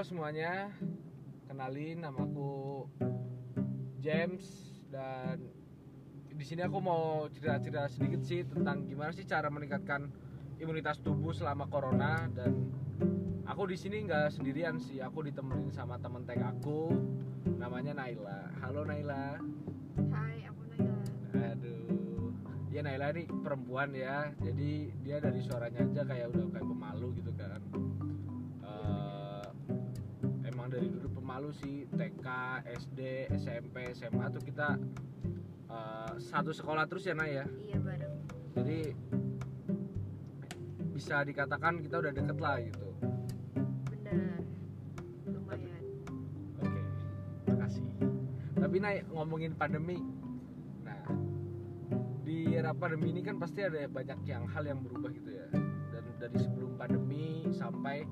Halo semuanya, kenalin namaku James dan di sini aku mau cerita-cerita sedikit sih tentang gimana sih cara meningkatkan imunitas tubuh selama corona dan aku di sini nggak sendirian sih, aku ditemenin sama temen TK aku namanya Naila. Halo Naila. Hai, aku Naila. Aduh, ya Naila ini perempuan ya, jadi dia dari suaranya aja kayak udah kayak pemalu gitu kan. Emang dari dulu pemalu sih, TK, SD, SMP, SMA tuh kita eh, satu sekolah terus ya Nay ya. Iya bareng. Jadi bisa dikatakan kita udah deket lah gitu. Benar. Lumayan. Oke, makasih. Tapi Nay ngomongin pandemi, nah di era pandemi ini kan pasti ada banyak yang hal yang berubah gitu ya. Dan dari sebelum pandemi sampai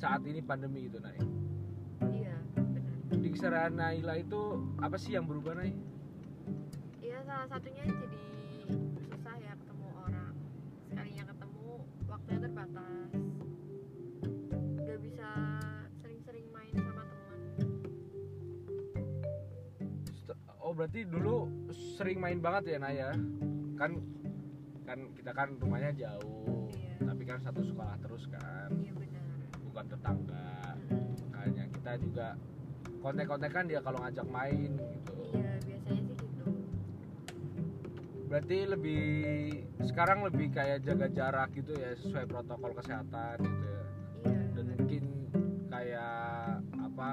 saat ini pandemi gitu Nay. Kisaran Naila itu apa sih yang berubah Nay? Iya, salah satunya jadi susah ya ketemu orang. Sekalinya ketemu, waktunya terbatas. Gak bisa sering-sering main sama teman. Oh berarti dulu sering main banget ya Naya? Kan kan kita kan rumahnya jauh, Iya. tapi kan satu sekolah terus kan, Iya benar. bukan tetangga. Makanya kita juga kontek-kontekan dia kalau ngajak main gitu. Iya, biasanya sih gitu. Berarti lebih sekarang lebih kayak jaga jarak gitu ya sesuai protokol kesehatan gitu ya. Iya. Dan mungkin kayak apa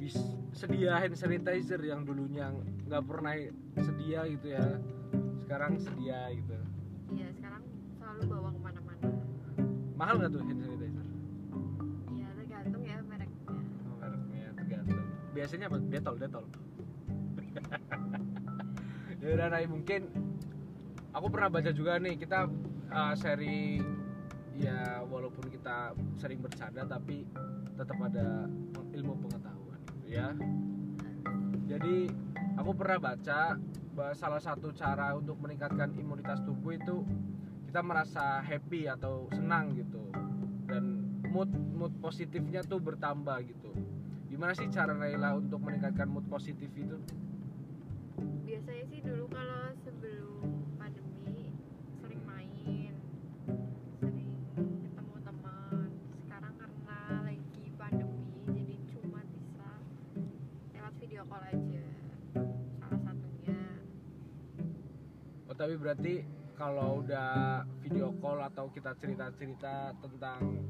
bis sedia hand sanitizer yang dulunya nggak pernah sedia gitu ya. Sekarang sedia gitu. Iya, sekarang selalu bawa ke mana-mana. Mahal nggak tuh hand Biasanya apa? Detol, detol. ya udah Nay, mungkin aku pernah baca juga nih kita uh, sharing ya walaupun kita sering bercanda tapi tetap ada ilmu pengetahuan ya. Jadi aku pernah baca bahwa salah satu cara untuk meningkatkan imunitas tubuh itu kita merasa happy atau senang gitu dan mood mood positifnya tuh bertambah gitu. Gimana sih cara Naila untuk meningkatkan mood positif itu? biasanya sih dulu kalau sebelum pandemi sering main sering ketemu teman sekarang karena lagi pandemi jadi cuma bisa lewat video call aja salah satunya Oh tapi berarti kalau udah video call atau kita cerita-cerita tentang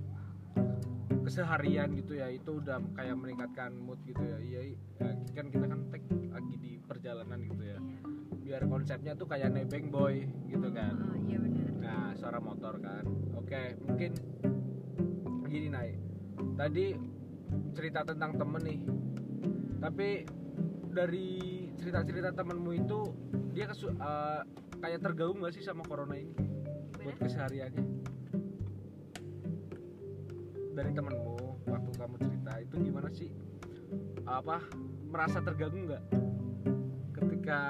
keseharian gitu ya itu udah kayak meningkatkan mood gitu ya iya ya, kan kita kan tag lagi di perjalanan gitu ya iya biar konsepnya tuh kayak nebeng boy gitu kan Oh, iya Nah, suara motor kan. Oke, mungkin gini naik. Tadi cerita tentang temen nih. Tapi dari cerita-cerita temenmu itu dia kesu- eh, kayak tergabung gak sih sama corona ini buat kesehariannya? Dari temenmu waktu kamu cerita itu gimana sih? Apa merasa terganggu nggak ketika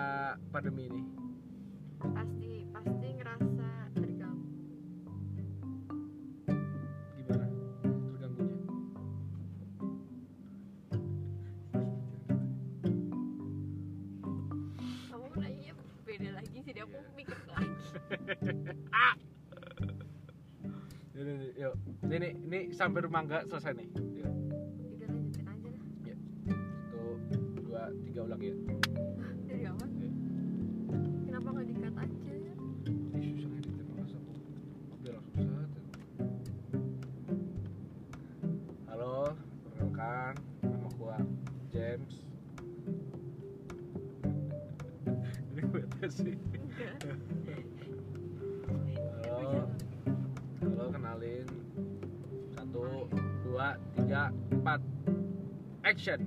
pandemi ini? pasti pasti ngerasa terganggu Gimana terganggunya? kamu nanya beda lagi sih aku mikir lagi Yaudah, yuk, yuk. Ini, ini, ini sampai rumah nggak selesai nih. Yuk. udah lanjutin aja lah Satu, dua, tiga ulang ya. dari awal Iya. kenapa nggak dikat aja Ih, susah editin langsung. Udah langsung saat. Halo, perkenalkan, nama gua James. Ini bete sih. Kenalin. Satu, dua, tiga, empat. Action.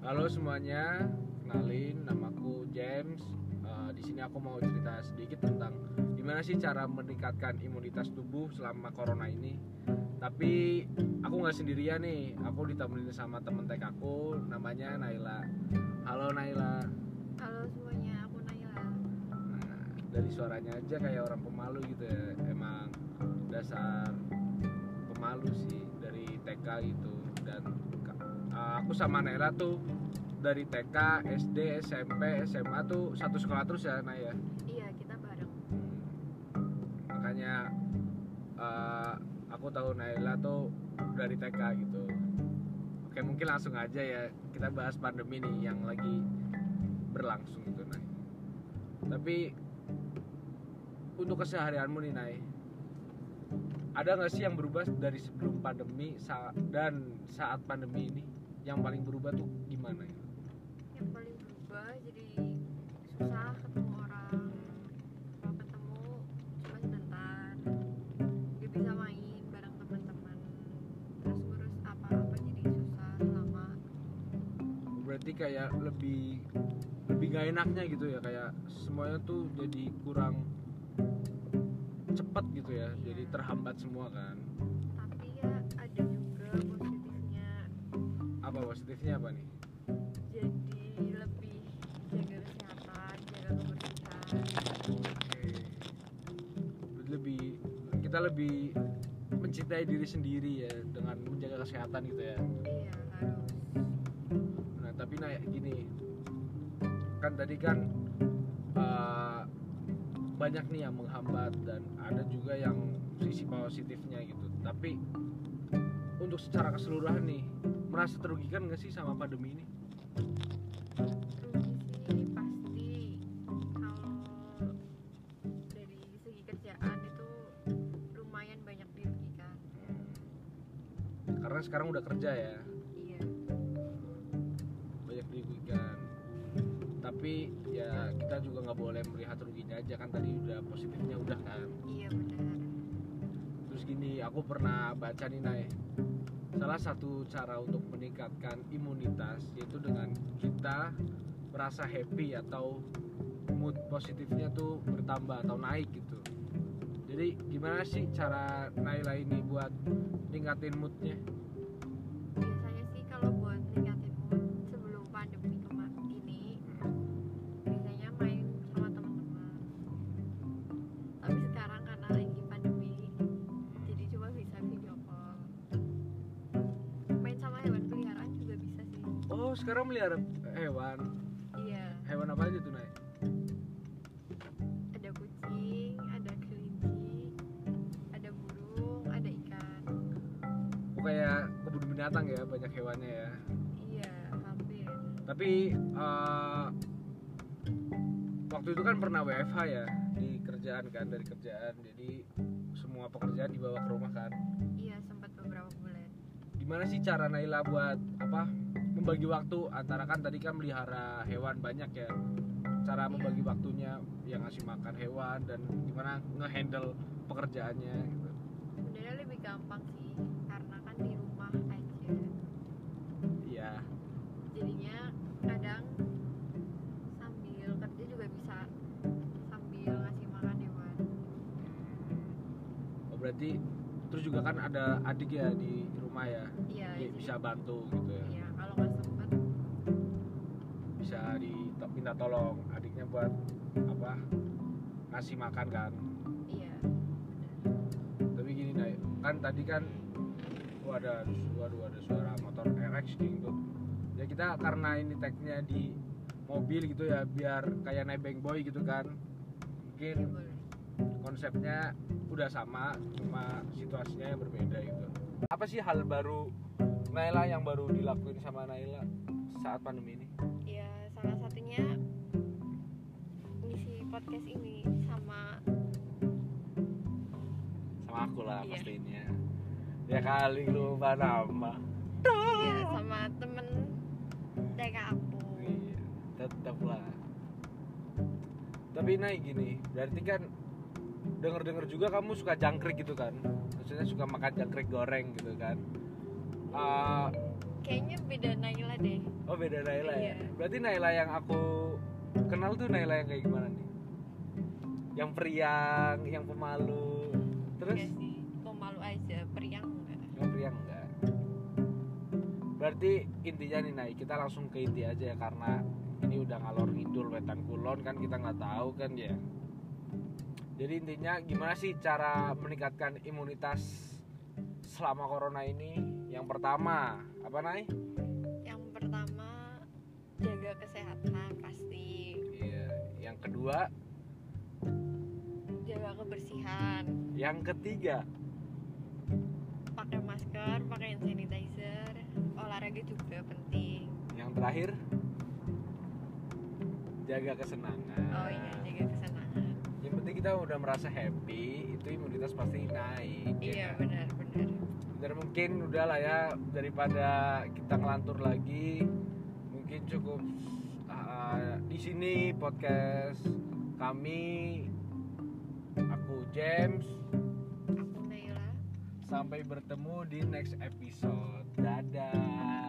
Halo semuanya, kenalin namaku James. Eh, di sini aku mau cerita sedikit tentang gimana sih cara meningkatkan imunitas tubuh selama corona ini. Tapi aku nggak sendirian nih, aku ditemenin sama temen TK aku, namanya Naila. Halo Naila. halo semuanya aku Naila Nah, dari suaranya aja kayak orang pemalu gitu ya. Emang dasar pemalu sih dari TK gitu. Dan uh, aku sama Naila tuh dari TK, SD, SMP, SMA tuh satu sekolah terus ya Nay ya? Iya kita bareng. Makanya uh, aku tahu Naila tuh dari TK gitu. Oke mungkin langsung aja ya kita bahas pandemi nih yang lagi berlangsung gitu Nay. Tapi untuk keseharianmu nih Nay ada nggak sih yang berubah dari sebelum pandemi sa- dan saat pandemi ini? Yang paling berubah tuh gimana ya? yang paling berubah jadi susah ketemu orang kalau ketemu cuma sebentar. Gak bisa main bareng teman-teman terus ngurus apa-apa jadi susah lama. Berarti kayak lebih lebih gak enaknya gitu ya? Kayak semuanya tuh jadi kurang cepat gitu ya Iya. jadi terhambat semua kan. Tapi ya ada juga positifnya. Apa positifnya apa nih? Jadi lebih jaga kesehatan jaga kebersihan. Oke. lebih kita lebih mencintai diri sendiri ya dengan menjaga kesehatan gitu ya. Iya harus. Nah tapi nah gini. Kan tadi kan uh, banyak nih yang menghambat dan ada juga yang sisi positifnya gitu. Tapi untuk secara keseluruhan nih merasa terugikan nggak sih sama pandemi ini? Rugi sih pasti. Kalau dari segi kerjaan itu lumayan banyak dirugikan. Karena sekarang udah kerja ya tapi ya kita juga nggak boleh melihat ruginya aja kan tadi udah positifnya udah kan. Iya benar. Terus gini aku pernah baca nih Nay. Salah satu cara untuk meningkatkan imunitas yaitu dengan kita merasa happy atau mood positifnya tuh bertambah atau naik gitu. Jadi gimana sih cara Naila ini buat ningkatin moodnya sekarang melihara hewan. Iya. Hewan apa aja tuh Nay? Ada kucing ada kelinci ada burung ada ikan. Oh, kayak kebun binatang ya banyak hewannya ya. Iya hampir. Tapi eh, waktu itu kan pernah WFH ya di kerjaan kan dari kerjaan. Jadi semua pekerjaan dibawa ke rumah kan. Iya sempat beberapa bulan. Gimana sih cara Naila buat apa membagi waktu antara kan tadi kan melihara hewan banyak ya. Cara membagi waktunya yang ngasih makan hewan dan gimana ngehandle pekerjaannya gitu. Sebenarnya lebih gampang sih karena kan di rumah aja. Iya. Jadinya kadang sambil kerja juga bisa sambil ngasih makan hewan. Oh berarti terus juga kan ada adik ya di rumah ya? Iya jadi- bisa bantu gitu ya? Iya sempet bisa diminta tolong adiknya buat apa ngasih makan kan? Iya. Tapi gini Nay, kan tadi kan wah ada waduh ada suara motor RX gitu ya kita karena ini tagnya di mobil gitu ya biar kayak nebeng boy gitu kan. Iya mungkin boleh. konsepnya udah sama cuma situasinya yang berbeda gitu. Apa sih hal baru Naila yang baru dilakuin sama Naila saat pandemi ini ya salah satunya ngisi podcast ini sama sama aku lah Iya. pastinya ya kali lupa nama ya sama temen TK aku Iya, tetap lah. Tapi naik gini, berarti kan denger-denger juga kamu suka jangkrik gitu kan? Maksudnya suka makan jangkrik goreng gitu kan? Ah, kayaknya beda Naila deh oh beda Naila ya. Iya. Berarti Naila yang aku kenal tuh Naila yang kayak gimana nih? Yang periang, yang pemalu, terus Iya sih pemalu aja periang enggak yang periang enggak? Berarti intinya nih Nay, kita langsung ke inti aja ya karena ini udah ngalor ngidul wetan kulon kan kita nggak tahu kan ya. Jadi intinya gimana sih cara meningkatkan imunitas selama corona ini yang pertama apa Nay? yang pertama jaga kesehatan pasti Iya. Yang kedua, jaga kebersihan yang ketiga, pakai masker pakai hand sanitizer olahraga juga penting yang terakhir jaga kesenangan. oh iya jaga kesenangan Yang penting kita udah merasa happy, itu imunitas pasti naik. ya iya kan? benar benar Dan mungkin udah lah ya daripada kita ngelantur lagi, mungkin cukup uh, di sini podcast kami. Aku James. aku Naila Sampai bertemu di next episode. Dadah.